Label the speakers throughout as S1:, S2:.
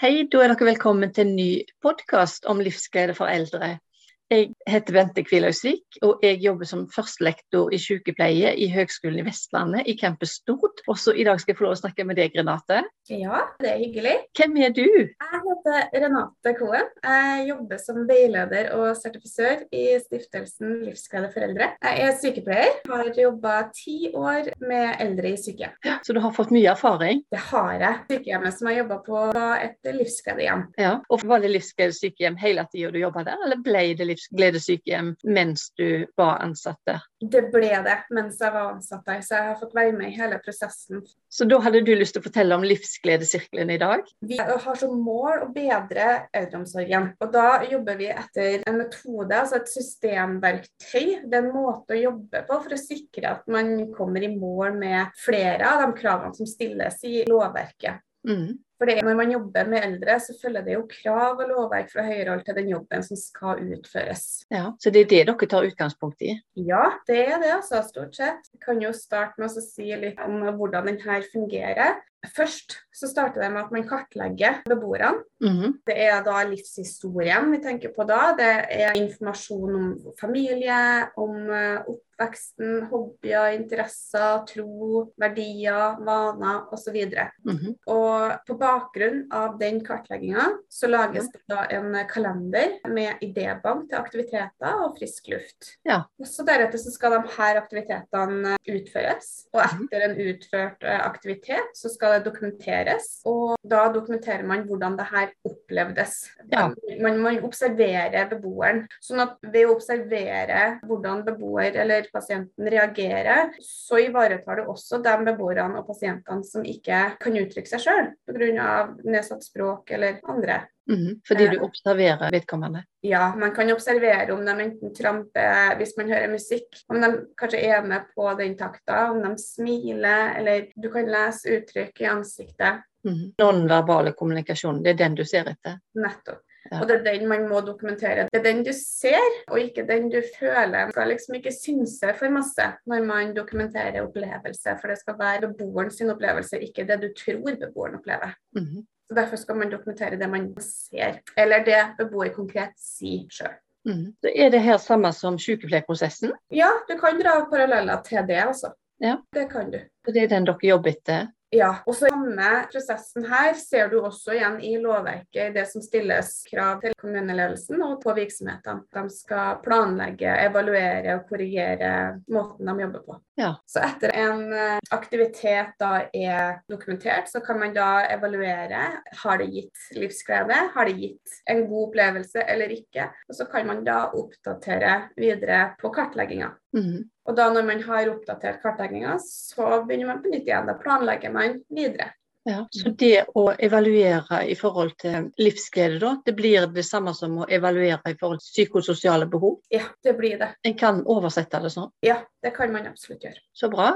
S1: Hei, da er dere velkommen til en ny podkast om livsglede for eldre. Jeg heter Bente Kvilhausvik, og jeg jobber som førstelektor i sykepleie i Høgskolen i Vestlandet i Campus Stord. Også i dag skal jeg få lov å snakke med deg, Renate.
S2: Ja, det er hyggelig.
S1: Hvem er du?
S2: Jeg heter Renate Koen. Jeg jobber som veileder og sertifisør i stiftelsen Livsglade foreldre. Jeg er sykepleier, har jobba ti år med eldre i sykehjem.
S1: Ja, så du har fått mye erfaring?
S2: Det har jeg. Sykehjemmet som jeg jobba på, var et livsgledehjem.
S1: Ja, og Var det livsgledesykehjem hele tida du jobba der, eller ble det livsglede livsgledesykehjem mens du var ansatt der?
S2: Det ble det mens jeg var ansatt der, så jeg har fått være med i hele prosessen.
S1: Så da hadde du lyst til å fortelle om Livsgledesirkelen i dag?
S2: Vi har som mål å bedre eldreomsorgen. Og da jobber vi etter en metode, altså et systemverktøy. Det er en måte å jobbe på for å sikre at man kommer i mål med flere av de kravene som stilles i lovverket.
S1: Mm.
S2: Fordi Når man jobber med eldre, så følger det jo krav og lovverk fra høyere hold til den jobben som skal utføres.
S1: Ja, Så det er det dere tar utgangspunkt i?
S2: Ja, det er det, altså, stort sett. Jeg kan jo starte med å si litt om hvordan den her fungerer. Først så starter det med at man kartlegger beboerne.
S1: Mm -hmm.
S2: Det er da livshistorien vi tenker på da. Det er informasjon om familie, om eh, oppveksten, hobbyer, interesser, tro, verdier, vaner osv.
S1: Mm -hmm.
S2: Og på bakgrunn av den kartlegginga så lages det da en kalender med idébank til aktiviteter og frisk luft.
S1: Ja.
S2: Så Deretter så skal de her aktivitetene utføres. Og
S1: Mhm.
S2: etter en utført eh, aktivitet så skal det dokumenteres. Og da dokumenterer man hvordan det her opplevdes.
S1: Ja.
S2: Man, man observerer beboeren. Sånn at ved å observere hvordan beboer eller pasienten reagerer, så ivaretar du også de beboerne og pasientene som ikke kan uttrykke seg sjøl pga. Nedsatt språk eller andre.
S1: Mm, Fordi du observerer vedkommende?
S2: Ja, man kan observere om de enten tramper hvis man hører musikk, om de kanskje er med på den takta, om de smiler, eller du kan lese uttrykk i ansiktet.
S1: Mhm. Nonverbale kommunikasjon, det er den du ser etter?
S2: Nettopp.
S1: Ja.
S2: Og det er den man må dokumentere. Det er den du ser, og ikke den du føler. Man skal liksom ikke synse for masse når man dokumenterer opplevelse, for det skal være beboeren sin opplevelse, ikke det du tror beboeren opplever.
S1: Mhm.
S2: Så Derfor skal man dokumentere det man ser, eller det beboer konkret sier sjøl.
S1: Mm. Så er det her samme som sykepleierprosessen?
S2: Ja, du kan dra paralleller til det, altså.
S1: Ja.
S2: Det kan du.
S1: Så det er den dere jobber etter?
S2: Ja, og så samme prosessen her ser du også igjen i lovverket, i det som stilles krav til kommuneledelsen og på virksomhetene. De skal planlegge, evaluere og korrigere måten de jobber på.
S1: Ja.
S2: Så etter en eh, aktivitet da er dokumentert, så kan man da evaluere. Har det gitt livsglede? Har det gitt en god opplevelse eller ikke? Og så kan man da oppdatere videre på kartlegginga.
S1: Mhm.
S2: Og da når man har oppdatert kartlegginga, så begynner man på nytt igjen. Da planlegger man videre.
S1: Ja, så det å evaluere i forhold til livsglede, da, det blir det samme som å evaluere i forhold til psykososiale behov?
S2: Ja, det blir det.
S1: En kan oversette det sånn?
S2: Ja, det kan man absolutt gjøre.
S1: Så bra.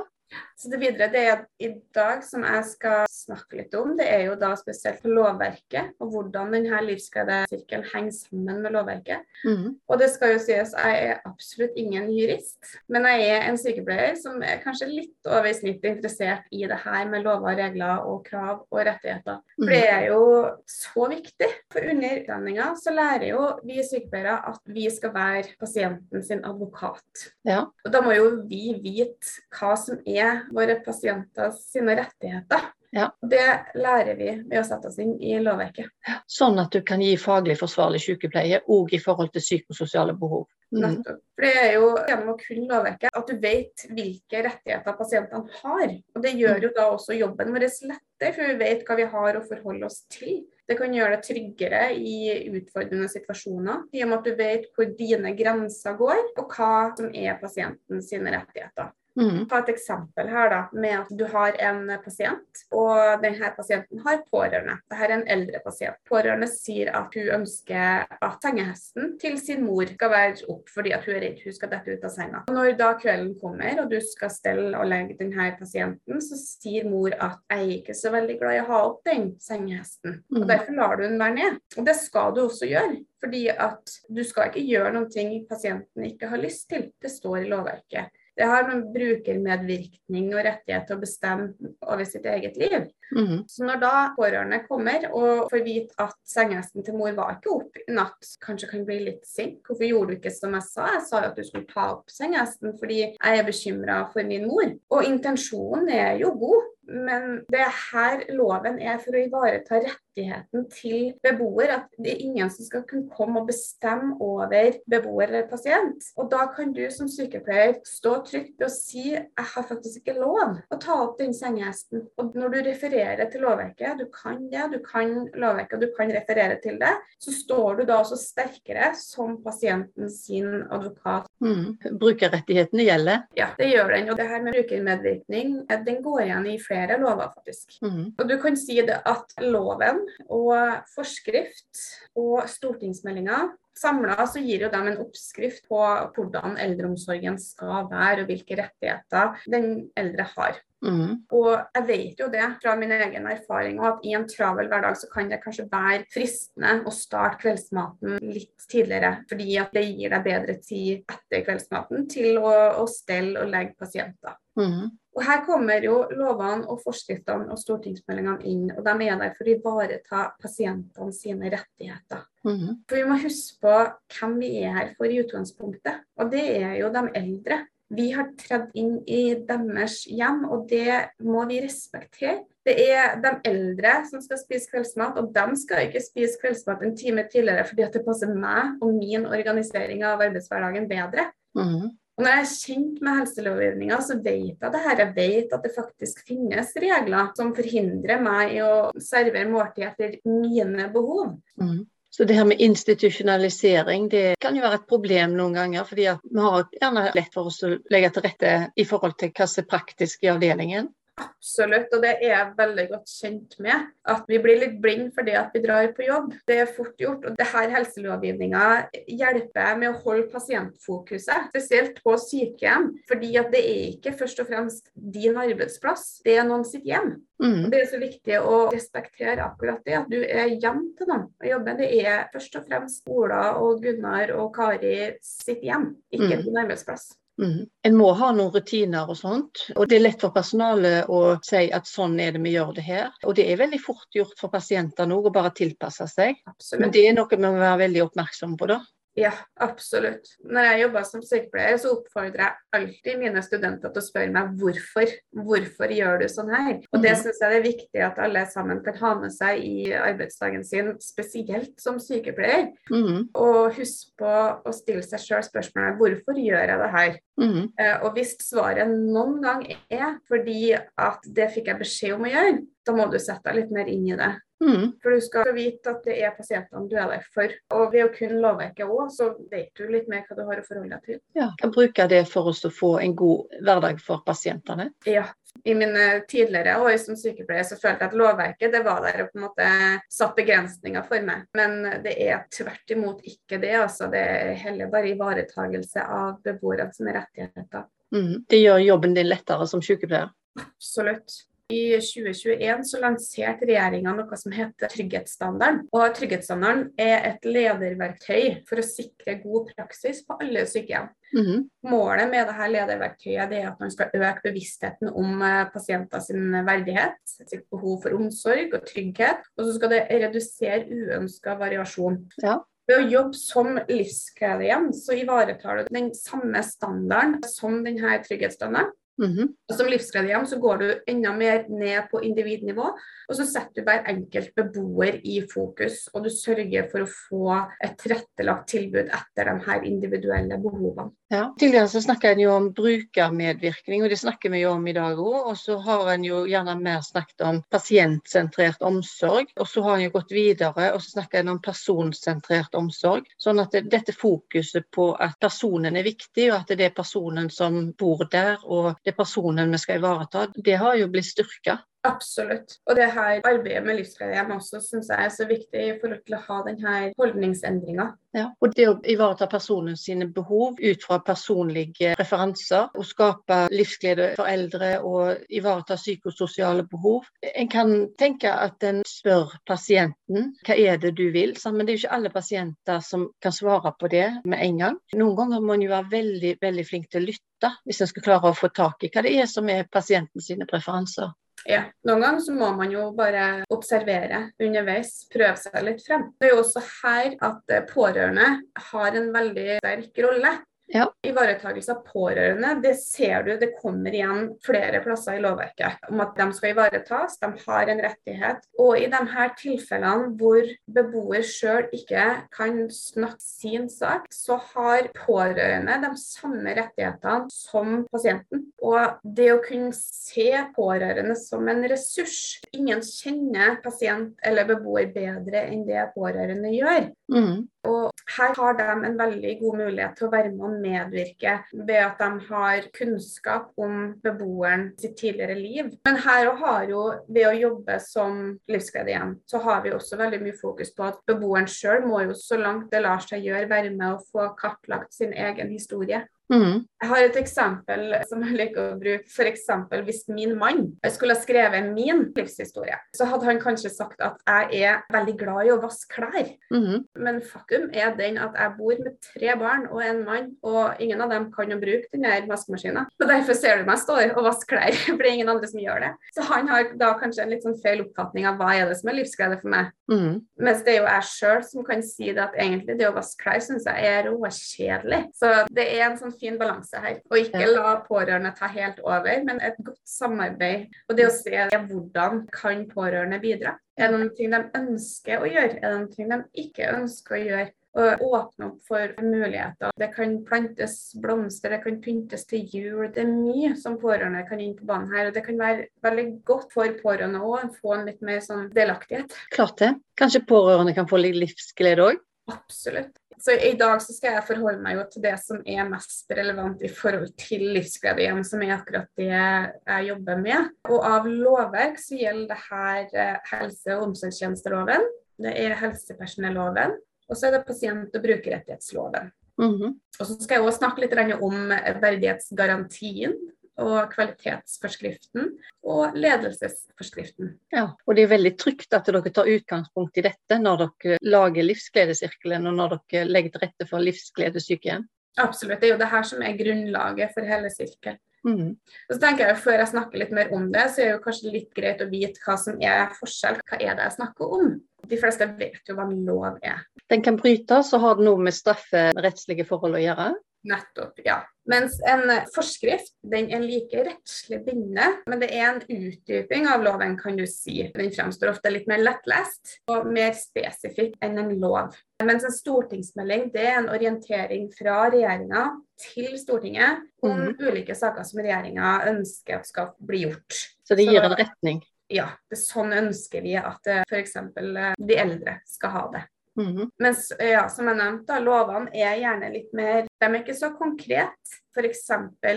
S2: Så det videre, det er i dag som jeg skal snakke litt om, det er jo da spesielt på lovverket, og hvordan denne livsgledesirkelen henger sammen med lovverket.
S1: Mm.
S2: Og det skal jo sies, jeg er absolutt ingen jurist, men jeg er en sykepleier som er kanskje litt over i snittet interessert i det her med lover, regler og krav og rettigheter. For det er jo så viktig. For under utdanninga så lærer jo vi sykepleiere at vi skal være pasienten sin advokat.
S1: Ja.
S2: Og da må jo vi vite hva som er våre pasienter sine rettigheter.
S1: Ja.
S2: Det lærer vi ved å sette oss inn i lovverket.
S1: Sånn at du kan gi faglig forsvarlig sykepleie òg i forhold til psykososiale behov.
S2: Nettopp. For Det er jo gjennom å kunne lovverket at du vet hvilke rettigheter pasientene har. Og Det gjør jo da også jobben vår lettere, for vi vet hva vi har å forholde oss til. Det kan gjøre deg tryggere i utfordrende situasjoner, i og med at du vet hvor dine grenser går, og hva som er pasientens rettigheter.
S1: Mhm.
S2: Ta et eksempel her da, med at du har en pasient, og denne pasienten har pårørende. Dette er en eldre pasient. Pårørende sier at hun ønsker at sengehesten til sin mor skal være opp fordi at hun er redd hun skal dette ut av senga. Og når da kvelden kommer og du skal stelle og legge denne pasienten, så sier mor at jeg er ikke så veldig glad i å ha opp den sengehesten, og
S1: Mhm.
S2: derfor lar du den være ned. Og det skal du også gjøre. Fordi at du skal ikke gjøre ting pasienten ikke har lyst til. Det står i lovverket. Det har med brukermedvirkning og rettighet til å bestemme over sitt eget liv.
S1: Mm.
S2: Så når da pårørende kommer og får vite at sengehesten til mor var ikke opp i natt, kanskje kan bli litt sint. Hvorfor gjorde du ikke som jeg sa? Jeg sa jo at du skulle ta opp sengehesten fordi jeg er bekymra for min mor. Og intensjonen er jo god. Men det er her loven er for å ivareta rettigheten til beboer. At det er ingen som skal kunne komme og bestemme over beboer eller pasient. Og da kan du som sykepleier stå trygt og si jeg har faktisk ikke lov å ta opp den sengehesten. Og når du refererer til lovverket, du kan det, du kan lovverket og du kan referere til det, så står du da også sterkere som pasienten sin advokat.
S1: Mm. Brukerrettighetene gjelder?
S2: Ja, det gjør den. Og det her med brukermedvirkning, den går igjen i flere lover, faktisk.
S1: Mm.
S2: Og du kan si det at loven og forskrift og stortingsmeldinga Samla så gir jo dem en oppskrift på hvordan eldreomsorgen skal være, og hvilke rettigheter den eldre har.
S1: Mm.
S2: Og jeg vet jo det fra min egen erfaring at i en travel hverdag så kan det kanskje være fristende å starte kveldsmaten litt tidligere, fordi at det gir deg bedre tid etter kveldsmaten til å, å stelle og legge pasienter.
S1: Mm.
S2: Og Her kommer jo lovene og forskriftene og stortingsmeldingene inn, og de er der for å ivareta pasientene sine rettigheter.
S1: Mm.
S2: For Vi må huske på hvem vi er her for i utgangspunktet, og det er jo de eldre. Vi har tredd inn i deres hjem, og det må vi respektere. Det er de eldre som skal spise kveldsmat, og de skal ikke spise kveldsmat en time tidligere fordi at det passer meg og min organisering av arbeidshverdagen bedre.
S1: Mm.
S2: Og Når jeg er kjent med helselovgivninga, så vet jeg det her. Jeg vet at det faktisk finnes regler som forhindrer meg i å servere måltid etter mine behov.
S1: Mm. Så det her med institusjonalisering det kan jo være et problem noen ganger. fordi vi har gjerne lett for oss å legge til rette i forhold til hva som er praktisk i avdelingen.
S2: Absolutt, og det er jeg veldig godt kjent med. At vi blir litt blind for det at vi drar på jobb. Det er fort gjort. Og det her helselovgivninga hjelper med å holde pasientfokuset, spesielt på sykehjem. Fordi at det er ikke først og fremst din arbeidsplass, det er noen sitt hjem.
S1: Mm.
S2: Og Det er så viktig å respektere akkurat det, at du er hjem til noen å jobbe. Det er først og fremst Ola og Gunnar og Kari sitt hjem, ikke
S1: Mm.
S2: din arbeidsplass.
S1: Mm. En må ha noen rutiner og sånt. Og det er lett for personalet å si at sånn er det vi gjør det her. Og det er veldig fort gjort for pasientene òg å bare tilpasse seg. Men det er noe vi må være veldig oppmerksomme på, da.
S2: Ja, absolutt. Når jeg jobber som sykepleier, så oppfordrer jeg alltid mine studenter til å spørre meg hvorfor. Hvorfor gjør du sånn her? Og det
S1: Mhm.
S2: syns jeg det er viktig at alle sammen kan ha med seg i arbeidsdagen sin, spesielt som sykepleier.
S1: Mm.
S2: Og husk på å stille seg sjøl spørsmålet hvorfor gjør jeg det her?
S1: Mm.
S2: Og hvis svaret noen gang er fordi at det fikk jeg beskjed om å gjøre, da må du sette deg litt mer inn i det.
S1: Mm.
S2: For du skal vite at det er pasientene du er der for. Og ved å kunne lovverket òg, så vet du litt mer hva du har å forholde deg til.
S1: Ja, kan bruke det for oss å få en god hverdag for pasientene.
S2: Ja. I mine tidligere år som sykepleier så følte jeg at lovverket det var der og på en måte satt begrensninger for meg. Men det er tvert imot ikke det. altså Det er heller bare ivaretagelse av beboerne sine rettigheter.
S1: Mm. Det gjør jobben din lettere som sykepleier.
S2: Absolutt. I 2021 så lanserte regjeringa noe som heter Trygghetsstandarden. Og Trygghetsstandarden er et lederverktøy for å sikre god praksis på alle sykehjem.
S1: Mm.
S2: Målet med dette lederverktøyet det er at man skal øke bevisstheten om eh, pasienter sin verdighet, sitt behov for omsorg og trygghet, og så skal det redusere uønska variasjon.
S1: Ja.
S2: Ved å jobbe som livskredehjem, så ivaretar du den samme standarden som denne trygghetsstandarden.
S1: Mm.
S2: Og Som livsgledehjem så går du enda mer ned på individnivå, og så setter du hver enkelt beboer i fokus. Og du sørger for å få et tilrettelagt tilbud etter de her individuelle behovene.
S1: Ja. Tidligere så snakka en jo om brukermedvirkning, og det snakker vi jo om i dag òg. Og så har en jo gjerne mer snakket om pasientsentrert omsorg. Og så har en jo gått videre og så snakker en om personsentrert omsorg. Sånn at det, dette fokuset på at personen er viktig, og at det er personen som bor der, og det er personen vi skal ivareta, det har jo blitt styrka.
S2: Absolutt. Og det her arbeidet med livsgledehjem også syns jeg er så viktig i forhold til å ha denne holdningsendringa.
S1: Ja. Og det å ivareta personen sine behov ut fra personlige preferanser, og skape livsglede for eldre og ivareta psykososiale behov. En kan tenke at en spør pasienten hva er det du vil, men det er jo ikke alle pasienter som kan svare på det med en gang. Noen ganger må en jo være veldig, veldig flink til å lytte hvis en skal klare å få tak i hva det er som er pasienten sine preferanser.
S2: Ja, Noen ganger så må man jo bare observere underveis, prøve seg litt frem. Det er jo også her at pårørende har en veldig sterk rolle.
S1: Ja.
S2: Ivaretakelse av pårørende, det ser du det kommer igjen flere plasser i lovverket om at de skal ivaretas, de har en rettighet. Og i de her tilfellene hvor beboer sjøl ikke kan snakke sin sak, så har pårørende de samme rettighetene som pasienten. Og det å kunne se pårørende som en ressurs Ingen kjenner pasient eller beboer bedre enn det pårørende gjør.
S1: Mm.
S2: Og her har de en veldig god mulighet til å være med og medvirke ved at de har kunnskap om beboeren sitt tidligere liv. Men her har jo, ved å jobbe som livsgledehjem, så har vi også veldig mye fokus på at beboeren sjøl må jo så langt det lar seg gjøre, være med å få kartlagt sin egen historie.
S1: Mm.
S2: Jeg har et eksempel som jeg liker å bruke. F.eks. hvis min mann skulle ha skrevet min livshistorie, så hadde han kanskje sagt at jeg er veldig glad i å vaske klær.
S1: Mm.
S2: Men faktum er den at jeg bor med tre barn og en mann, og ingen av dem kan jo bruke denne vaskemaskinen. Så derfor ser du meg stå og vaske klær, for det er ingen andre som gjør det. Så han har da kanskje en litt sånn feil oppfatning av hva er det som er livsglede for meg.
S1: Mm.
S2: Mens det er jo jeg sjøl som kan si det at egentlig det å vaske klær syns jeg er råkjedelig. Så det er en sånn fin balanse her. Og ikke la pårørende ta helt over, men et godt samarbeid. Og det å se hvordan kan pårørende bidra. Er det noe de ønsker å gjøre, er det noe de ikke ønsker å gjøre? Og åpne opp for muligheter. Det kan plantes blomster, det kan pyntes til jul. Det er mye som pårørende kan inn på banen her. Og det kan være veldig godt for pårørende òg, få en litt mer sånn delaktighet.
S1: Klart det. Kanskje pårørende kan få litt livsglede òg?
S2: Absolutt. Så I dag så skal jeg forholde meg jo til det som er mest relevant i forhold til livsgledehjem, som er akkurat det jeg jobber med. Og av lovverk så gjelder det her helse- og omsorgstjenesteloven, det er helsepersonelloven, og så er det pasient- og brukerrettighetsloven.
S1: Mm -hmm.
S2: Og så skal jeg også snakke litt om verdighetsgarantien og kvalitetsforskriften og ledelsesforskriften.
S1: Ja, og Det er veldig trygt at dere tar utgangspunkt i dette når dere lager Livsgledesirkelen og når dere legger til rette for livsgledesykehjem.
S2: Absolutt. Det er jo det her som er grunnlaget for hele sirkelen.
S1: Mm.
S2: Og så tenker jeg, Før jeg snakker litt mer om det, så er det kanskje litt greit å vite hva som er forskjell. Hva er det jeg snakker om? De fleste vet jo hva lov er.
S1: Den kan brytes, så har det noe med strafferettslige forhold å gjøre?
S2: Nettopp, ja. Mens en forskrift den er like rettslig bindende, men det er en utdyping av loven, kan du si. Den fremstår ofte litt mer lettlest og mer spesifikk enn en lov. Mens en stortingsmelding det er en orientering fra regjeringa til Stortinget om
S1: mm.
S2: ulike saker som regjeringa ønsker skal bli gjort.
S1: Så det gir en retning?
S2: Ja, det er sånn ønsker vi at f.eks. de eldre skal ha det.
S1: Mhm.
S2: Mens ja, som jeg nevnte, lovene er gjerne litt mer De er ikke så konkrete. F.eks.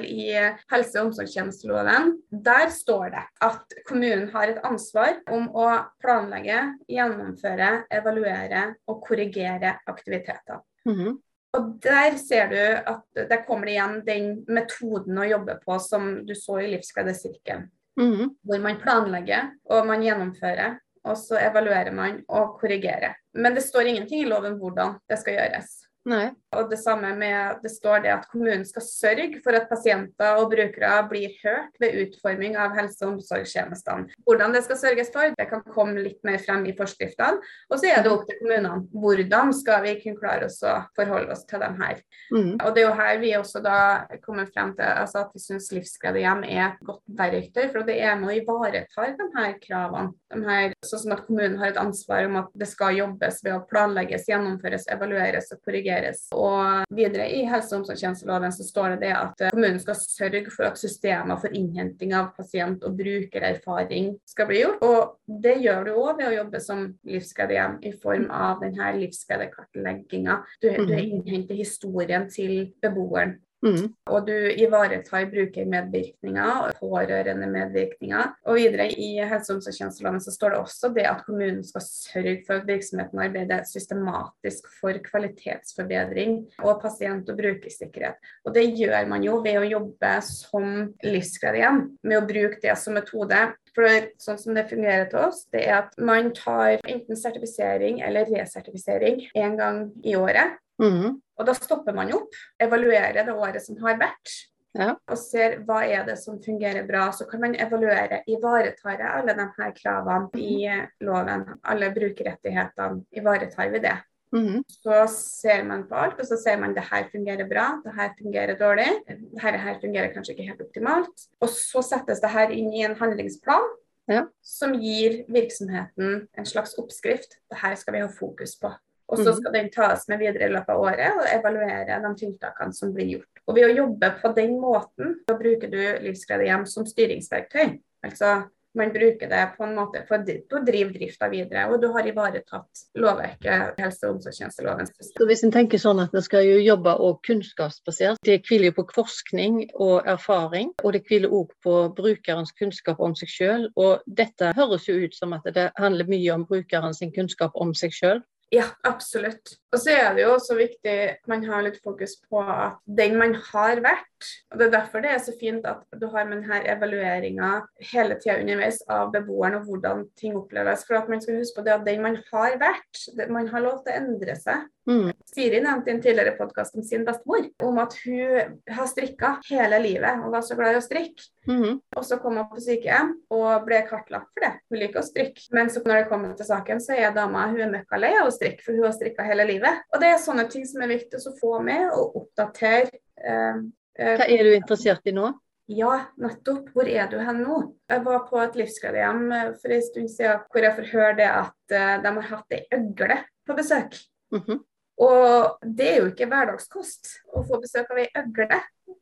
S2: i helse- og omsorgstjenesteloven. Der står det at kommunen har et ansvar om å planlegge, gjennomføre, evaluere og korrigere aktiviteter.
S1: Mhm.
S2: Og der ser du at der kommer igjen den metoden å jobbe på som du så i Livsgledesirkelen.
S1: Mhm.
S2: Hvor man planlegger og man gjennomfører, og så evaluerer man og korrigerer. Men det står ingenting i loven hvordan det skal gjøres.
S1: Nei.
S2: Og det samme med det står det at kommunen skal sørge for at pasienter og brukere blir hørt ved utforming av helse- og omsorgstjenestene. Hvordan det skal sørges for, det kan komme litt mer frem i forskriftene. Og så er det opp til kommunene. Hvordan skal vi kunne klare oss å forholde oss til dem her.
S1: Mm.
S2: Og det er jo her vi også da kommer frem til altså at vi syns Livsgledehjem er et godt verktøy, for det er med å ivareta de her kravene. De her, sånn som at kommunen har et ansvar om at det skal jobbes ved å planlegges, gjennomføres, evalueres og korrigeres. Og videre i helse- og omsorgstjenesteloven så står det det at eh, kommunen skal sørge for at systemer for innhenting av pasient- og brukererfaring skal bli gjort. Og det gjør du òg ved å jobbe som livsskadehjem i form av denne livsskadekartlegginga. Du, du innhenter historien til beboeren.
S1: Mhm.
S2: Og du ivaretar brukermedvirkninger pårørendemedvirkninger. Og videre i helse- og omsorgstjenesteloven så står det også det at kommunen skal sørge for at virksomheten arbeider systematisk for kvalitetsforbedring og pasient- og brukersikkerhet. Og det gjør man jo ved å jobbe som livsgledehjem, med å bruke det som metode. For sånn som det fungerer til oss, det er at man tar enten sertifisering eller resertifisering en gang i året.
S1: Mhm.
S2: Og da stopper man opp, evaluerer det året som har vært.
S1: Ja.
S2: og ser hva er det som fungerer bra. Så kan man evaluere. Ivaretar jeg alle de her kravene i loven? Alle brukerrettighetene, ivaretar vi det?
S1: Mhm.
S2: Så ser man på alt, og så ser man det her fungerer bra, det her fungerer dårlig. Det her, her fungerer kanskje ikke helt optimalt. Og så settes det her inn i en handlingsplan
S1: Ja.
S2: som gir virksomheten en slags oppskrift. Det her skal vi ha fokus på. Og så
S1: Mhm.
S2: skal den tas med videre i løpet av året og evaluere de tiltakene som blir gjort. Og ved å jobbe på den måten, da bruker du Livsgledehjem som styringsverktøy. Altså man bruker det på en måte for å drive drifta videre, og du har ivaretatt lovverket, helse- og omsorgstjenesteloven.
S1: Så hvis en tenker sånn at en skal jo jobbe og kunnskapsbasert, det hviler jo på forskning og erfaring, og det hviler òg på brukerens kunnskap om seg sjøl. Og dette høres jo ut som at det handler mye om brukerens kunnskap om seg sjøl.
S2: Ja, absolutt. Og så er det jo også viktig at man har litt fokus på at den man har vært, og det er derfor det er så fint at du har med denne evalueringa hele tida underveis av beboeren og hvordan ting oppleves. For at man skal huske på det at den man har vært, det, man har lov til å endre seg.
S1: Mm.
S2: Siri nevnte i en tidligere podkast om sin bestemor, om at hun har strikka hele livet og var så glad i å strikke.
S1: Mm.
S2: Og så kom hun på sykehjem og ble kartlagt for det. Hun liker å strikke. Men så når det kommer til saken, så er dama hun er møkkalei av å strikke, for hun har strikka hele livet. Og det er sånne ting som er viktig å få med og oppdatere. Eh, eh,
S1: Hva er du interessert i nå?
S2: ja, nettopp. Hvor er du hen nå? Jeg var på et livsgledehjem eh, for en stund siden hvor jeg får høre det at eh, de har hatt ei øgle på besøk.
S1: Mhm.
S2: Og det er jo ikke hverdagskost å få besøk av ei øgle.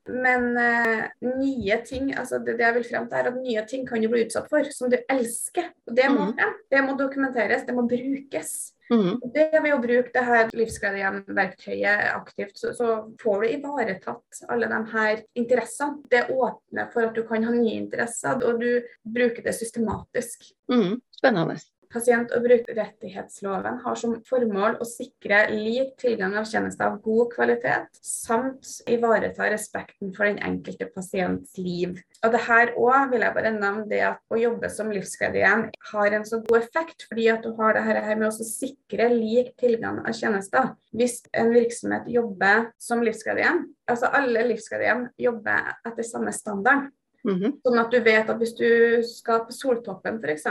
S2: Men uh, nye ting altså det, det jeg vil frem til er at nye ting kan du bli utsatt for, som du elsker. Og Det må mm. Det må dokumenteres, det må brukes. Mm. Det ved å bruke det her livsgledehjem-verktøyet aktivt, så, så får du ivaretatt alle de her interessene. Det åpner for at du kan ha nye interesser, og du bruker det systematisk.
S1: Mm. Spennende.
S2: Pasient- og brukerrettighetsloven har som formål å sikre lik tilgang av tjenester av god kvalitet, samt ivareta respekten for den enkelte pasients liv. Og det her òg vil jeg bare nevne det at å jobbe som livsgledehjem har en så god effekt, fordi at du har det her med å sikre lik tilgang av tjenester. Hvis en virksomhet jobber som livsgledehjem, altså alle livsgledehjem jobber etter samme standard.
S1: Mhm.
S2: Sånn at du vet at hvis du skal på Soltoppen f.eks.,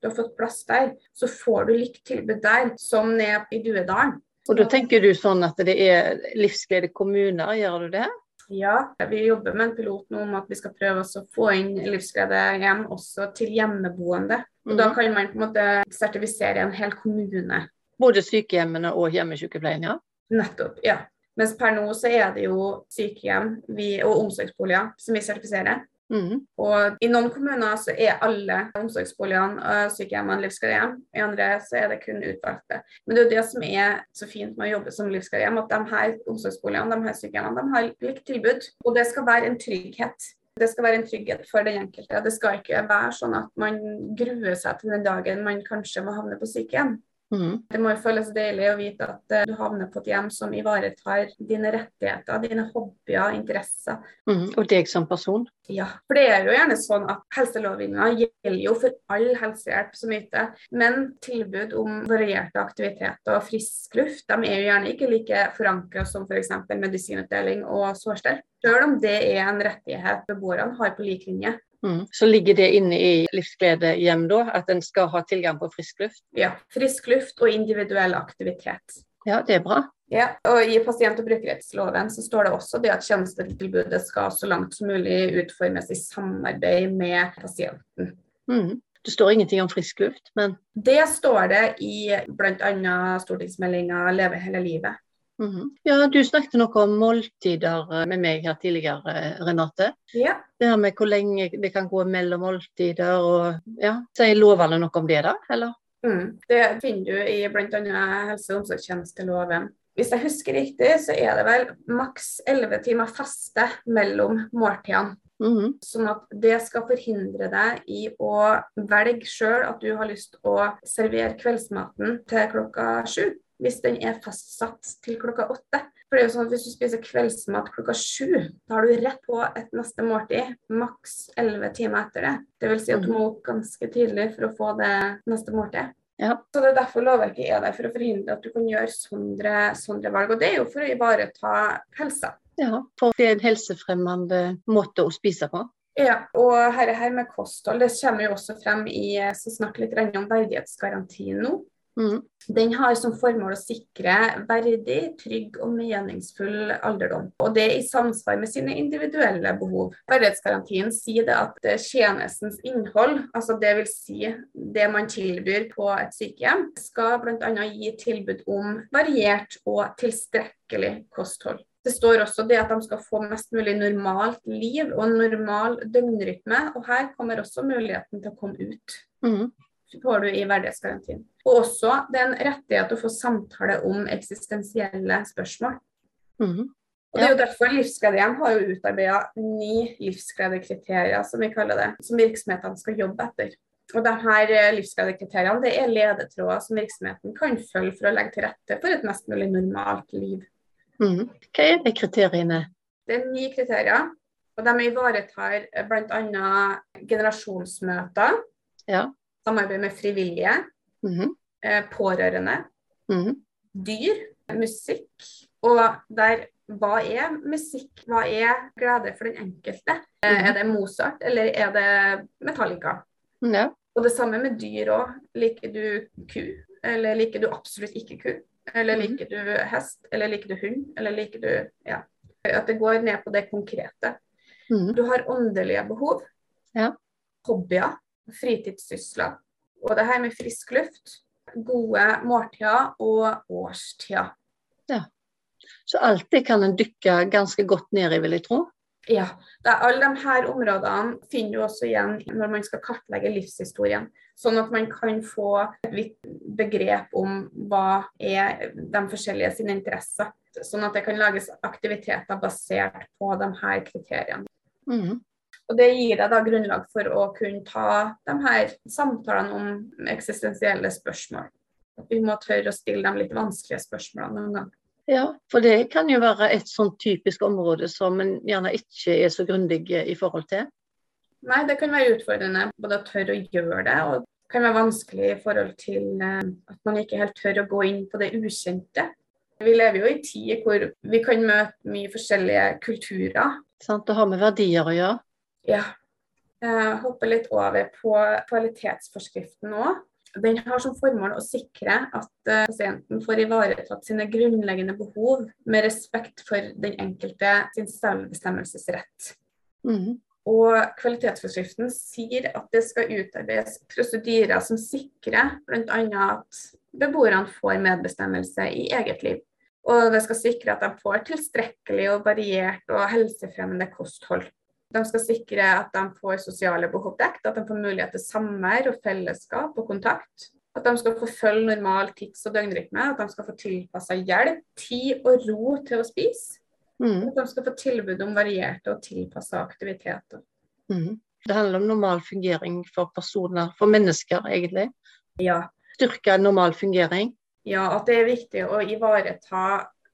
S2: du har fått plass der, så får du likt tilbud der som ned i Duedalen.
S1: Og da tenker du sånn at det er livsglede kommuner, gjør du det?
S2: Ja, vi jobber med en pilot nå om at vi skal prøve å få inn livsglede hjem også til hjemmeboende. Og Da
S1: Mhm.
S2: kan man på en måte sertifisere en hel kommune.
S1: Både sykehjemmene og hjemmesykepleien, ja?
S2: Nettopp, ja. Mens per nå så er det jo sykehjem vi, og omsorgsboliger som vi sertifiserer.
S1: Mhm.
S2: Og I noen kommuner så er alle omsorgsboligene og sykehjemmene livsgledehjem. I andre så er det kun utvalgte. Men det er jo det som er så fint med å jobbe som livsgledehjem, at de her omsorgsboligene de her sykehjemmene, de har likt tilbud. Og det skal være en trygghet. Det skal være en trygghet for den enkelte. Det skal ikke være sånn at man gruer seg til den dagen man kanskje må havne på sykehjem.
S1: Mhm.
S2: Det må jo føles deilig å vite at eh, du havner på et hjem som ivaretar dine rettigheter, dine hobbyer, interesser.
S1: Mm. Og deg som person?
S2: Ja, for det er jo gjerne sånn at helselovgivninga gjelder jo for all helsehjelp som yter, men tilbud om varierte aktiviteter og frisk luft de er jo gjerne ikke like forankra som f.eks. medisinutdeling og sårstell. Selv om det er en rettighet beboerne har på lik linje.
S1: Mhm. Så ligger det inne i Livsglede hjem, da, at en skal ha tilgang på frisk luft?
S2: Ja, Frisk luft og individuell aktivitet.
S1: Ja, det er bra.
S2: Ja, og I pasient- og brukerrettsloven så står det også det at tjenestetilbudet skal så langt som mulig utformes i samarbeid med pasienten.
S1: Mm. Det står ingenting om frisk luft, men
S2: Det står det i bl.a. stortingsmeldinga 'Leve hele livet'.
S1: Mhm. Ja, du snakket noe om måltider eh, med meg her tidligere, Renate.
S2: Ja.
S1: Det her med hvor lenge det kan gå mellom måltider og ja. Sier lovene noe om det, da? Eller?
S2: Mm. Det finner du i bl.a. helse- og omsorgstjenesteloven. Hvis jeg husker riktig, så er det vel maks elleve timer faste mellom måltidene.
S1: Mhm.
S2: Sånn at det skal forhindre deg i å velge sjøl at du har lyst å servere kveldsmaten til klokka sju, hvis den er fastsatt til klokka åtte. For det er jo sånn at Hvis du spiser kveldsmat klokka sju, da har du rett på et neste måltid maks elleve timer etter det. Vil si at du må opp ganske tidlig for å få det neste måltidet.
S1: Ja.
S2: Så Det er derfor lovverket er der, for å forhindre at du kan gjøre sånne, sånne valg. Og Det er jo for å ivareta helsa.
S1: Ja, for det er en helsefremmende måte å spise på.
S2: Ja, og her, her med kosthold det kommer jo også frem i så snakker litt om verdighetsgarantien nå. Mm. Den har som formål å sikre verdig, trygg og meningsfull alderdom. Og det er i samsvar med sine individuelle behov. Verdighetsgarantien sier det at tjenestens innhold, altså dvs. Si det man tilbyr på et sykehjem, skal bl.a. gi tilbud om variert og tilstrekkelig kosthold. Det står også det at de skal få mest mulig normalt liv og normal døgnrytme. Og her kommer også muligheten til å komme ut. Mm. Får du i verdighetsgarantien. Og også det er en rettighet å få samtale om eksistensielle spørsmål. Mm. Og Det er jo derfor Livsgledehjem har jo utarbeida ni livsgledekriterier, som vi kaller det, som virksomhetene skal jobbe etter. Og de her eh, livsgledekriteriene det er ledetråder som virksomheten kan følge for å legge til rette for et mest mulig normalt liv.
S1: Mm. Hva er de kriteriene?
S2: Det er ni kriterier. Og de ivaretar eh, bl.a. generasjonsmøter,
S1: ja.
S2: Samarbeid med frivillige, mm -hmm. pårørende, mm -hmm. dyr, musikk. Og der hva er musikk? Hva er glede for den enkelte? Mm -hmm. Er det Mozart, eller er det Metallica?
S1: Ja.
S2: Og det samme med dyr òg. Liker du ku, eller liker du absolutt ikke ku? Eller mhm. liker du hest? Eller liker du hund? Eller liker du Ja. At det går ned på det konkrete. Mm. Du har åndelige behov.
S1: Ja.
S2: Hobbyer. Fritidssysler. Og det her med frisk luft. Gode måltider og årstider.
S1: Ja. Så det kan en dykke ganske godt ned i, vil jeg tro?
S2: Ja. alle de her områdene finner du også igjen når man skal kartlegge livshistorien. Sånn at man kan få et vidt begrep om hva er de forskjellige sine interesser. Sånn at det kan lages aktiviteter basert på de her kriteriene. Mm. Og Det gir deg da grunnlag for å kunne ta de her samtalene om eksistensielle spørsmål. Vi må tørre å stille de litt vanskelige spørsmålene noen gang.
S1: Ja, for det kan jo være et sånn typisk område som en gjerne ikke er så grundig i forhold til.
S2: Nei, det kan være utfordrende både å tørre å gjøre det, og det kan være vanskelig i forhold til eh, at man ikke helt tør å gå inn på det ukjente. Vi lever jo i tid hvor vi kan møte mye forskjellige kulturer.
S1: Sant, Det har med verdier å gjøre?
S2: Ja. Jeg hopper litt over på kvalitetsforskriften nå. Den har som formål å sikre at uh, pasienten får ivaretatt sine grunnleggende behov med respekt for den enkelte sin selvbestemmelsesrett. Mm. Og Kvalitetsforskriften sier at det skal utarbeides prosedyrer som sikrer bl.a. at beboerne får medbestemmelse i eget liv. Og det skal sikre at de får tilstrekkelig og variert og helsefremmende kosthold. De skal sikre at de får sosiale behov dekket, at de får mulighet til samvær og fellesskap og kontakt. At de skal få følge normal tids- og døgnrytme, at de skal få tilpassa hjelp, tid og ro til å spise. Mm. At de skal få tilbud om varierte og tilpassa aktiviteter.
S1: Mm. Det handler om normal fungering for personer, for mennesker egentlig.
S2: Ja.
S1: Styrke normal fungering.
S2: Ja, at det er viktig å ivareta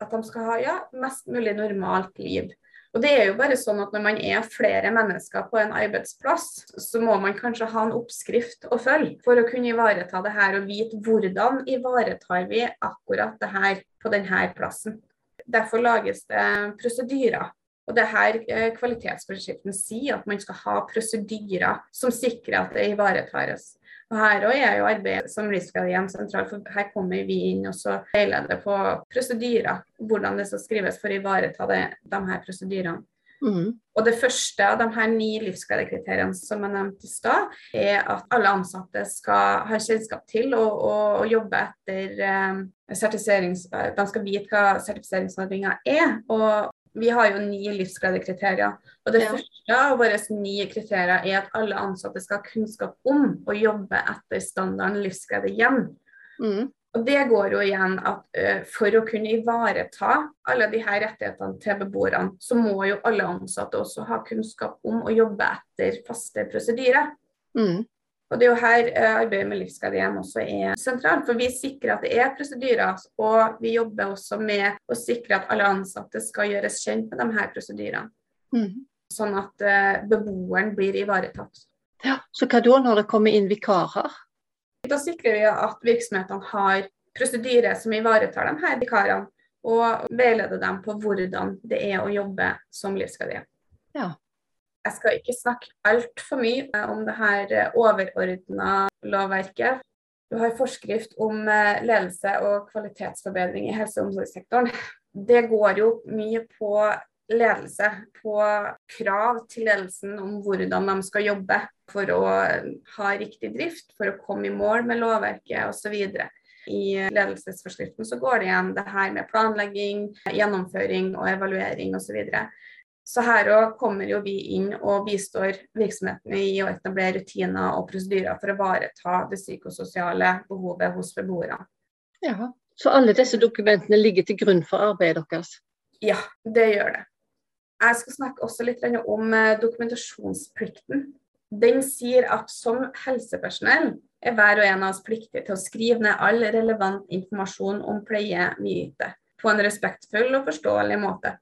S2: at de skal ha ja, mest mulig normalt liv. Og det er jo bare sånn at Når man er flere mennesker på en arbeidsplass, så må man kanskje ha en oppskrift å følge for å kunne ivareta det her og vite hvordan ivaretar vi akkurat det her på denne plassen. Derfor lages det prosedyrer. Og det her eh, Kvalitetsforskriften sier at man skal ha prosedyrer som sikrer at det ivaretas. Og Her òg er jo arbeidet som Livsgledehjem sentralt, for her kommer vi inn og så veileder på prosedyrer. Hvordan det skal skrives for å ivareta det, de her prosedyrene. Mm. Og Det første av de her ni livsgledekriteriene som jeg nevnte i stad, er at alle ansatte skal ha kjennskap til og, og, og jobbe etter um, sertifiserings... De skal vite hva sertifiseringsordninga er, og vi har jo ni livsgledekriterier. Og det ja. første av våre ni kriterier er at alle ansatte skal ha kunnskap om å jobbe etter standarden livsglede hjem. Mm. Og det går jo igjen at uh, for å kunne ivareta alle de her rettighetene til beboerne, så må jo alle ansatte også ha kunnskap om å jobbe etter faste prosedyrer. Mm. Og Det er jo her eh, arbeidet med livsgledehjem også er sentralt. For vi sikrer at det er prosedyrer, og vi jobber også med å sikre at alle ansatte skal gjøres kjent med de her prosedyrene. Mm. Sånn at uh, beboeren blir ivaretatt.
S1: Ja, Så hva da når det kommer inn vikarer?
S2: Da sikrer vi at virksomhetene har prosedyrer som ivaretar de her vikarene. og veileder dem på hvordan det er å jobbe som livsguide.
S1: Ja.
S2: Jeg skal ikke snakke altfor mye om det her overordna lovverket. Du har forskrift om eh, ledelse og kvalitetsforbedring i helse- og omsorgssektoren. Det går jo mye på ledelse, på krav til ledelsen om hvordan de skal jobbe for å ha riktig drift, for å komme i mål med lovverket osv. I ledelsesforskriften så går det igjen det her med planlegging, gjennomføring og evaluering osv. Så her òg kommer jo vi inn og bistår virksomhetene i å etablere rutiner og prosedyrer for å ivareta det psykososiale behovet hos beboerne.
S1: Ja, Så alle disse dokumentene ligger til grunn for arbeidet deres?
S2: Ja, det gjør det. Jeg skal snakke også litt om eh, dokumentasjonsplikten. Den sier at som helsepersonell er hver og en av oss pliktig til å skrive ned all relevant informasjon om pleie vi yter, på en respektfull og forståelig måte.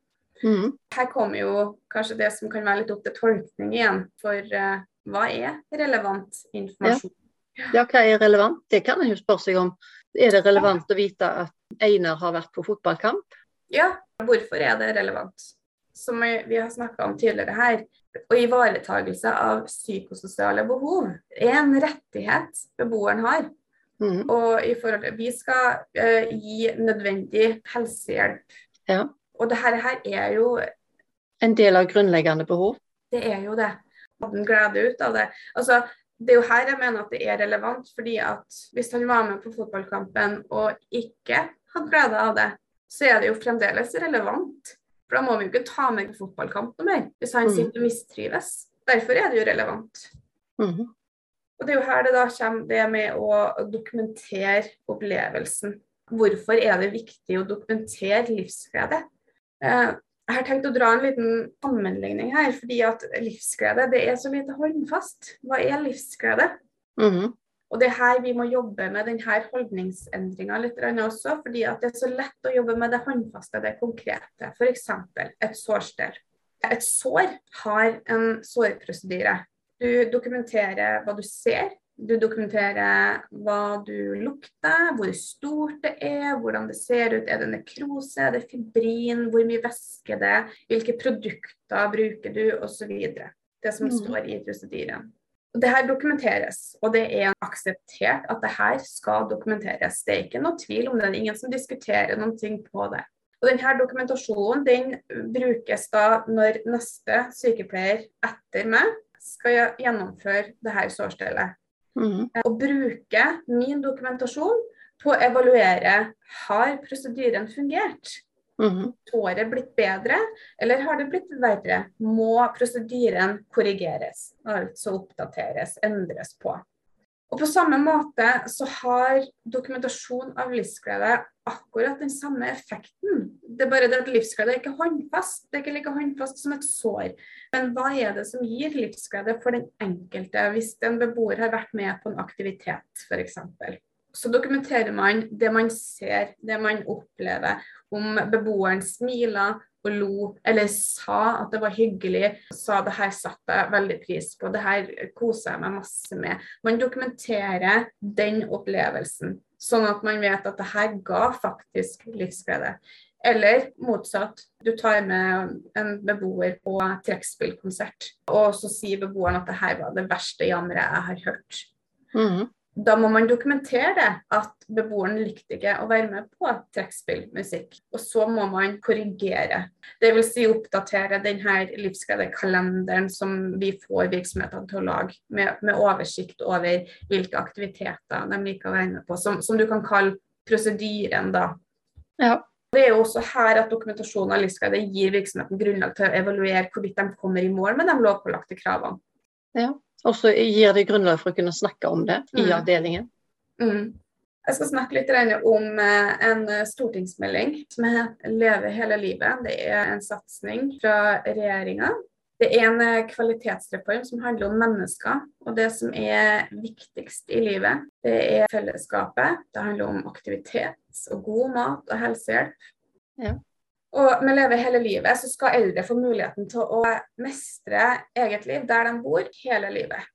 S2: Mm. Her kommer jo kanskje det som kan være litt opp til tolkning igjen. For uh, hva er relevant informasjon?
S1: Ja. ja. hva er relevant? Det kan en jo spørre seg om. Er det relevant å vite at Einar har vært på fotballkamp?
S2: Ja, hvorfor er det relevant? Som vi har snakka om tidligere her, og ivaretagelse av psykososiale behov er en rettighet beboeren har. Mm. Og i forhold til, Vi skal uh, gi nødvendig helsehjelp. Ja. Og det her, er jo
S1: En del av grunnleggende behov?
S2: Det er jo det. Hadde han glede ut av det. Altså, det er jo her jeg mener at det er relevant. fordi at hvis han var med på fotballkampen og ikke hadde glede av det, så er det jo fremdeles relevant. For da må vi jo ikke ta med fotballkamp noe mer, hvis han mm. sitter og mistrives. Derfor er det jo relevant. Mm. Og det er jo her det da kommer det med å dokumentere opplevelsen. Hvorfor er det viktig å dokumentere livsglede? Eh, jeg har tenkt å dra en liten sammenligning her, fordi at livsglede det er så lite håndfast. Hva er livsglede? Mm -hmm. Og det er her vi må jobbe med denne holdningsendringa litt også, fordi at det er så lett å jobbe med det håndfaste, det konkrete. F.eks. et sårsted. Et sår har en sårprosedyre. Du dokumenterer hva du ser, du dokumenterer hva du lukter, hvor stort det er, hvordan det ser ut. Er det nekrose, er det fibrin, hvor mye væske det er, hvilke produkter bruker du, osv. Det som mm. står i prosedyren. Det her dokumenteres, og det er akseptert at det her skal dokumenteres. Det er ikke noe tvil om det, det er ingen som diskuterer noen ting på det. Og denne Dokumentasjonen den brukes da når neste sykepleier etter meg skal gjennomføre det her sårstellet. Mm. Å bruke min dokumentasjon på å evaluere har prosedyren fungert. Mm. Har det blitt bedre, eller har det blitt verre? Må prosedyren korrigeres, altså oppdateres, endres på. Og På samme måte så har dokumentasjon av livsglede akkurat den samme effekten. Det er bare det at livsglede er ikke håndfast. Det er ikke like håndfast som et sår. Men hva er det som gir livsglede for den enkelte, hvis en beboer har vært med på en aktivitet f.eks. Så dokumenterer man det man ser, det man opplever. Om beboeren smiler, og lo, eller sa at det var hyggelig, sa det her satte jeg veldig pris på, det her koser jeg meg masse med. Man dokumenterer den opplevelsen, sånn at man vet at det her ga faktisk livsglede. Eller motsatt, du tar med en beboer på trekkspillkonsert, og så sier beboeren at det her var det verste jammeret jeg har hørt. Mm da må man dokumentere det, at beboeren likte ikke å være med på trekkspillmusikk. Og så må man korrigere. Dvs. Si oppdatere denne livsgledekalenderen som vi får virksomhetene til å lage, med, med, oversikt over hvilke aktiviteter de liker å være med på, som, som du kan kalle prosedyren, da. Ja. Det er jo også her at dokumentasjonen av livsglede gir virksomheten grunnlag til å evaluere hvorvidt de kommer i mål med de lovpålagte kravene.
S1: Ja. Og så gir det grunnlag for å kunne snakke om det i mm. avdelingen.
S2: Mm. Jeg skal snakke litt om eh, en stortingsmelding som heter 'Leve hele livet'. Det er en satsing fra regjeringa. Det er en eh, kvalitetsreform som handler om mennesker og det som er viktigst i livet. Det er fellesskapet. Det handler om aktivitet og god mat og helsehjelp. Ja. Og med Leve hele livet så skal eldre få muligheten til å mestre eget liv der de bor, hele livet.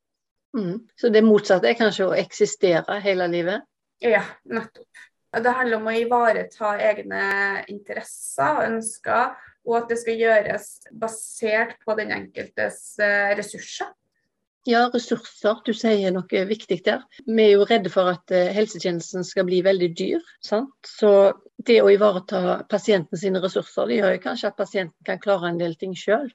S1: Mm. Så det motsatte er kanskje å eksistere hele livet?
S2: Ja, nettopp. Det handler om å ivareta egne interesser og ønsker, og at det skal gjøres basert på den enkeltes eh, ressurser.
S1: Ja, ressurser. Du sier noe viktig der. Vi er jo redde for at eh, helsetjenesten skal bli veldig dyr. Sant? Så det å ivareta pasienten sine ressurser, det gjør jo kanskje at pasienten kan klare en del ting sjøl.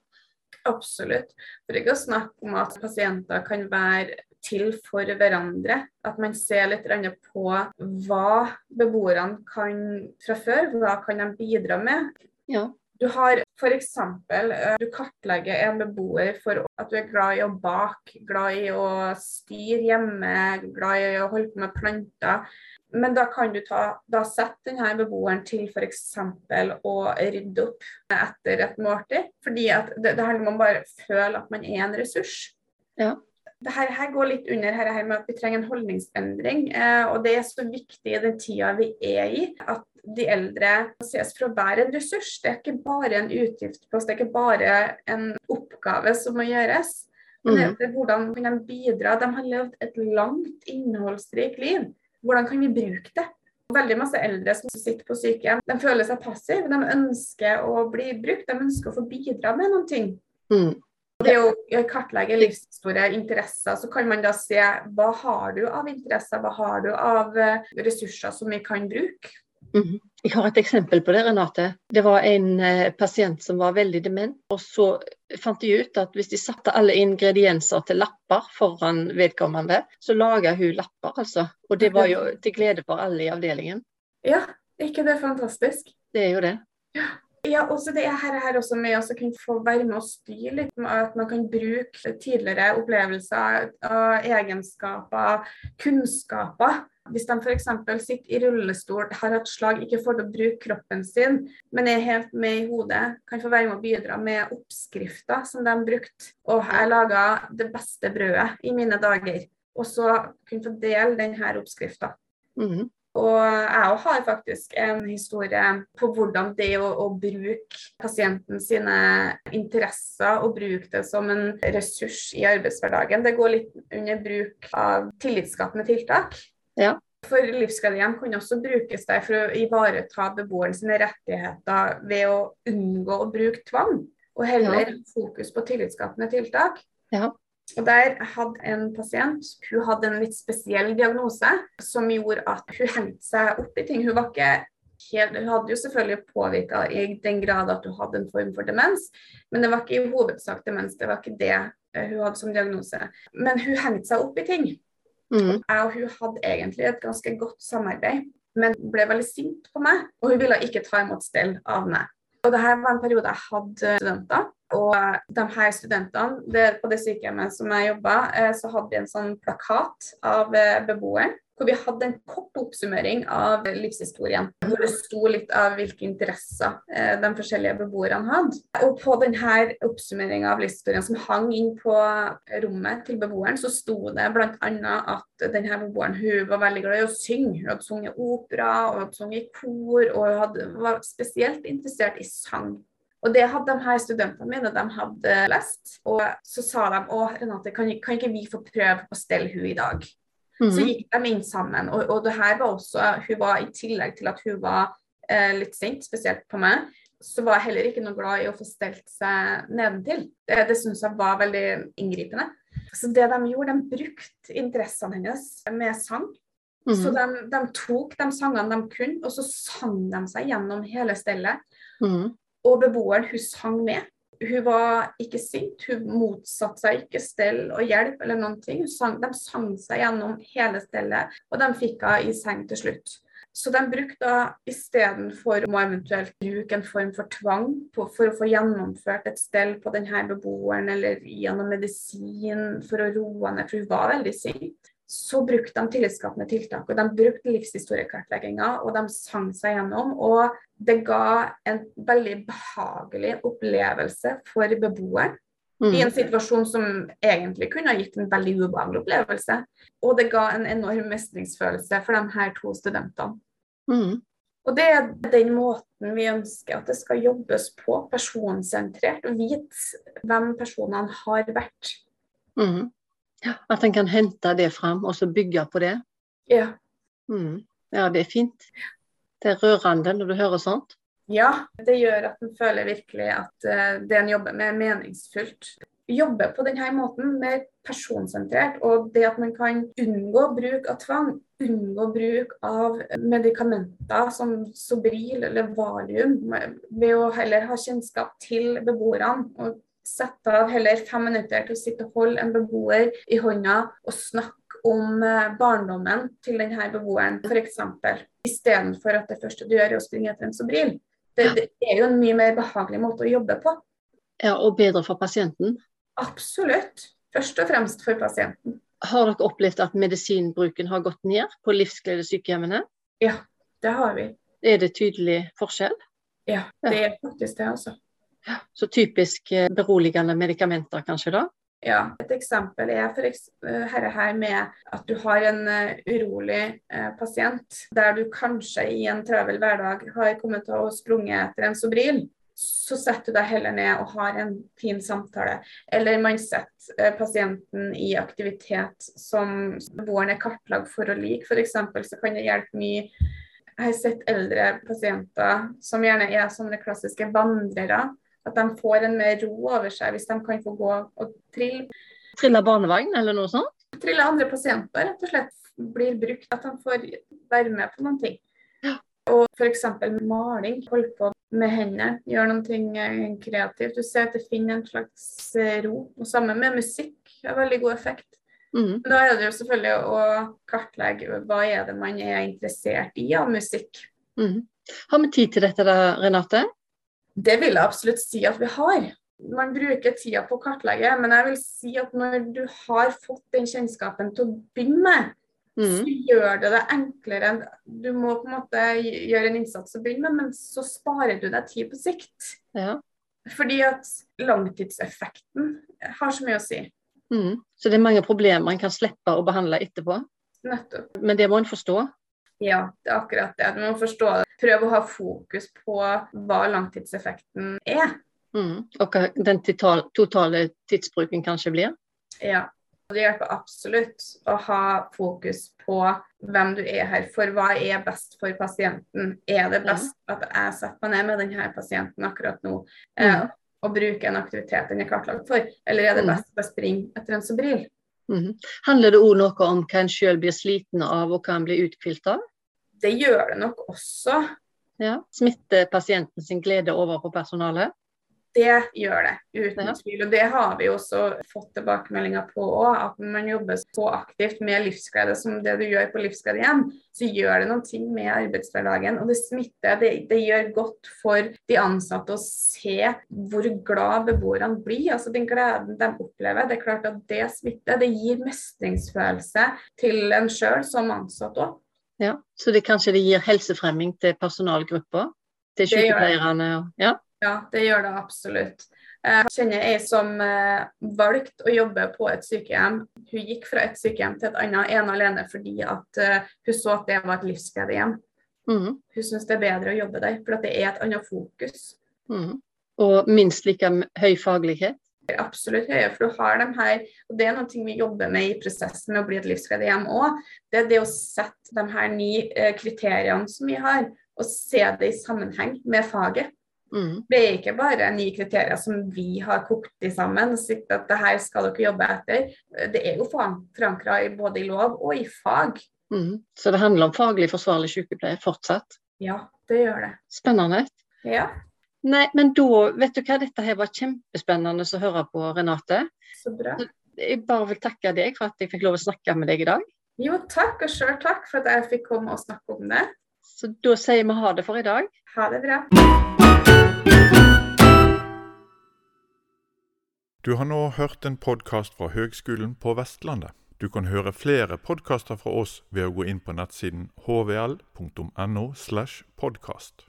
S2: Absolutt. For ikke å snakke om at pasienter kan være til for hverandre. At man ser litt på hva beboerne kan fra før, hva kan de bidra med.
S1: Ja.
S2: Du har f.eks. Eh, du kartlegger en beboer for at du er glad i å bake, glad i å styre hjemme, glad i å holde på med planter. Men da kan du ta, da sette denne beboeren til f.eks. å rydde opp etter et måltid. Fordi det, det handler om å bare føle at man er en ressurs.
S1: Ja.
S2: Det her, går litt under her, her med at vi trenger en holdningsendring. Eh, og det er så viktig i den tida vi er i, at de eldre ses for å være en ressurs. Det er ikke bare en utgiftspost, det er ikke bare en oppgave som må gjøres. Men det, er hvordan kan de bidra? De har levd et langt, innholdsrikt liv. Hvordan kan vi bruke det? Veldig masse eldre som sitter på sykehjem, de føler seg passive. De ønsker å bli brukt, de ønsker å få bidra med noe. Mm. Det å kartlegge livshistorie, interesser, så kan man da se hva har du av interesser, hva har du av eh, ressurser som vi kan bruke.
S1: Mm. Jeg har et eksempel på det, Renate. Det var en eh, pasient som var veldig dement. og Så fant de ut at hvis de satte alle ingredienser til lapper foran vedkommende, så laga hun lapper, altså. Og det var jo til glede for alle i avdelingen.
S2: Ja, ikke det fantastisk?
S1: Det er jo det.
S2: Ja. Ja, også det er her, her også med å kunne få være med og styre litt. At man kan bruke tidligere opplevelser, egenskaper, kunnskaper hvis de f.eks. sitter i rullestol, har hatt slag, ikke får til å bruke kroppen sin, men er helt med i hodet, kan få være med å bidra med oppskrifter som de brukte. Og jeg laga det beste brødet i mine dager. Og så kunne få dele denne oppskrifta. Mm -hmm. Og jeg har faktisk en historie på hvordan det å, å bruke pasienten sine interesser og bruke det som en ressurs i arbeidshverdagen, det går litt under bruk av tillitsskapende tiltak.
S1: Ja.
S2: For livsgledehjem kan også brukes der for å ivareta beboeren sine rettigheter ved å unngå å bruke tvang, og heller ja. fokus på tillitsskapende tiltak.
S1: Ja.
S2: Og Der hadde en pasient hun hadde en litt spesiell diagnose som gjorde at hun hengte seg opp i ting. Hun helt, hun hadde jo selvfølgelig påvirka i den grad at hun hadde en form for demens, men det var ikke i hovedsak demens. Det var ikke det eh, hun hadde som diagnose. Men hun hengte seg opp i ting. Mm. Jeg og hun hadde egentlig et ganske godt samarbeid, men ble veldig sint på meg. Og hun ville ikke ta imot stell av meg. Og det her var en periode jeg hadde studenter. Og de her studentene, det, på det sykehjemmet som jeg jobba, eh, så hadde vi en sånn plakat av eh, beboeren hvor vi hadde en kort oppsummering av livshistorien. Hvor det sto litt av hvilke interesser eh, de forskjellige beboerne hadde. Og på denne oppsummeringa av livshistorien som hang inn på rommet til beboeren, så sto det bl.a. at denne beboeren hun var veldig glad i å synge. Hun hadde sunget opera og hadde sunget i kor, og hun hadde, var spesielt interessert i sang. Og det hadde de her studentene mine de hadde lest. Og så sa de å Renate, kan, kan ikke vi få prøve å stelle hun i dag? Mm. Så gikk de inn sammen. Og, og, det her var også Hun var i tillegg til at hun var eh, litt sint, spesielt på meg, så var jeg heller ikke noe glad i å få stelt seg nedentil. Det, det syns jeg var veldig inngripende. Så det de gjorde, de brukte interessene hennes med sang. Mm. Så de, de, tok de sangene de kunne, og så sang de seg gjennom hele stellet. Mm. Og beboeren, hun sang med. Hun var ikke sint, hun motsatte seg ikke stell og hjelp eller noen ting. Sang, de sang seg gjennom hele stellet, og de fikk henne i seng til slutt. Så de brukte istedenfor å eventuelt bruke en form for tvang på, for å få gjennomført et stell på denne beboeren, eller gjennom medisin for å roe henne, for hun var veldig sint, så brukte de tillitsskapende tiltak. og De brukte livshistoriekartlegginga, og de sang seg gjennom. Og det ga en veldig behagelig opplevelse for beboeren. Mm. I en situasjon som egentlig kunne ha gitt en veldig ubehagelig opplevelse. Og det ga en enorm mestringsfølelse for de her to studentene.
S1: Mm.
S2: Og det er den måten vi ønsker at det skal jobbes på, personsentrert. Vite hvem personene har vært.
S1: Mm. At en kan hente det fram og så bygge på det.
S2: Ja.
S1: Mm. Ja, det er fint. Det er rørende når du hører sånt.
S2: Ja, det gjør at en føler virkelig at uh, det en jobber med, er meningsfullt. Jobbe på denne måten, mer personsentrert, og det at man kan unngå bruk av tvang, unngå bruk av medikamenter som Sobril eller Valium, ved å heller ha kjennskap til beboerne. og Sette av heller fem minutter til å sitte og holde en beboer i hånda og snakke om eh, barndommen til denne beboeren, f.eks. Istedenfor at det første du gjør er å springe etter en Sobril. Det, det, er jo en mye mer behagelig måte å jobbe på.
S1: Ja, Og bedre for pasienten?
S2: Absolutt. Først og fremst for pasienten.
S1: Har dere opplevd at medisinbruken har gått ned på livsgledesykehjemmene?
S2: Ja, det har vi.
S1: Er det tydelig forskjell?
S2: Ja, det er faktisk det, altså.
S1: Så typisk eh, beroligende medikamenter, kanskje da?
S2: Ja, Et eksempel er for eksempel her, her med at du har en uh, urolig uh, pasient, der du kanskje i en travel hverdag har kommet til å sprunget etter en Sobril så setter du deg heller ned og har en fin samtale. Eller man setter eh, pasienten i aktivitet som beboeren er kartlagt for å like. F.eks. så kan det hjelpe mye. Jeg har sett eldre pasienter som gjerne er sånne klassiske vandrere. At de får en mer ro over seg hvis de kan få gå og trille.
S1: Trille barnevogn eller noe sånt?
S2: Trille andre pasienter, rett og slett. Blir brukt. At de får være med på noen ting. Og f.eks. maling. Holde på med hendene. Gjøre noe eh, kreativt. Du ser at det finner en slags eh, ro. Og sammen med musikk har veldig god effekt. Mm. Da er det jo selvfølgelig å kartlegge hva er det man er interessert i av musikk.
S1: Mm. Har vi tid til dette da, Renate?
S2: Det vil jeg absolutt si at vi har. Man bruker tida på å kartlegge, men jeg vil si at når du har fått den kjennskapen til å begynne med, Mm. Så gjør det det enklere. Du må på en måte gjøre en innsats å begynne med, men så sparer du deg tid på sikt.
S1: Ja.
S2: Fordi at langtidseffekten har så mye å si.
S1: Mm. Så det er mange problemer man kan slippe å behandle etterpå?
S2: Nettopp.
S1: Men det må en forstå?
S2: Ja, det er akkurat det. Du må forstå det. Prøv å ha fokus på hva langtidseffekten er.
S1: Mm. Og hva den totale tidsbruken kanskje blir?
S2: Ja. Det hjelper absolutt å ha fokus på hvem du er her for. Hva er best for pasienten? Er det best at jeg setter meg ned med denne pasienten akkurat nå eh, mm. og bruker en aktivitet den er kartlagt for, eller er det mm. best å springe etter en Sobril?
S1: Mm. Handler det òg noe om hva en sjøl blir sliten av og hva en blir uthvilt av?
S2: Det gjør det nok også.
S1: Ja. Smitter pasienten sin glede over på personalet?
S2: Det gjør det, uten tvil. Og det har vi også fått tilbakemeldinger på òg. At når man jobber så aktivt med livsglede som det du gjør på Livsgledehjem, så gjør det noe med arbeidshverdagen. Og det smitter. Det, det, gjør godt for de ansatte å se hvor glad beboerne blir. Altså den gleden de opplever. Det er klart at det smitter. Det gir mestringsfølelse til en sjøl som ansatt òg.
S1: Ja, så det kanskje det gir helsefremming til personalgrupper? Til sykepleierne? Ja.
S2: Ja, det gjør det absolutt. Jeg kjenner ei som eh, valgte å jobbe på et sykehjem. Hun gikk fra et sykehjem til et annet ene alene fordi uh, hun så at det var et livsgledehjem. Mm. Hun syns det er bedre å jobbe der, for det er et annet fokus.
S1: Mm. Og minst like høy faglighet?
S2: Absolutt høye, for du har dem her. Og det er noe vi jobber med i prosessen med å bli et livsgledehjem òg. Det er det å sette de her ni eh, kriteriene som vi har, og se det i sammenheng med faget. Mm. Det er ikke bare ni kriterier som vi har kokt i sammen og sagt at det her skal dere jobbe etter. Det er jo forankra både i lov og i fag.
S1: Mm. Så det handler om faglig forsvarlig sykepleie fortsatt?
S2: Ja, det gjør det.
S1: Spennende.
S2: Ja.
S1: Nei, men da, vet du hva, dette her var kjempespennende å høre på, Renate.
S2: Så bra.
S1: Jeg bare vil takke deg for at jeg fikk lov å snakke med deg i dag.
S2: Jo, takk, og sjøl takk for at jeg fikk komme og snakke om det.
S1: Så da sier vi ha det for i dag.
S2: Ha det bra.
S3: Du har nå hørt en podkast fra Høgskolen på Vestlandet. Du kan høre flere podkaster fra oss ved å gå inn på nettsiden hvl.no. slash podkast.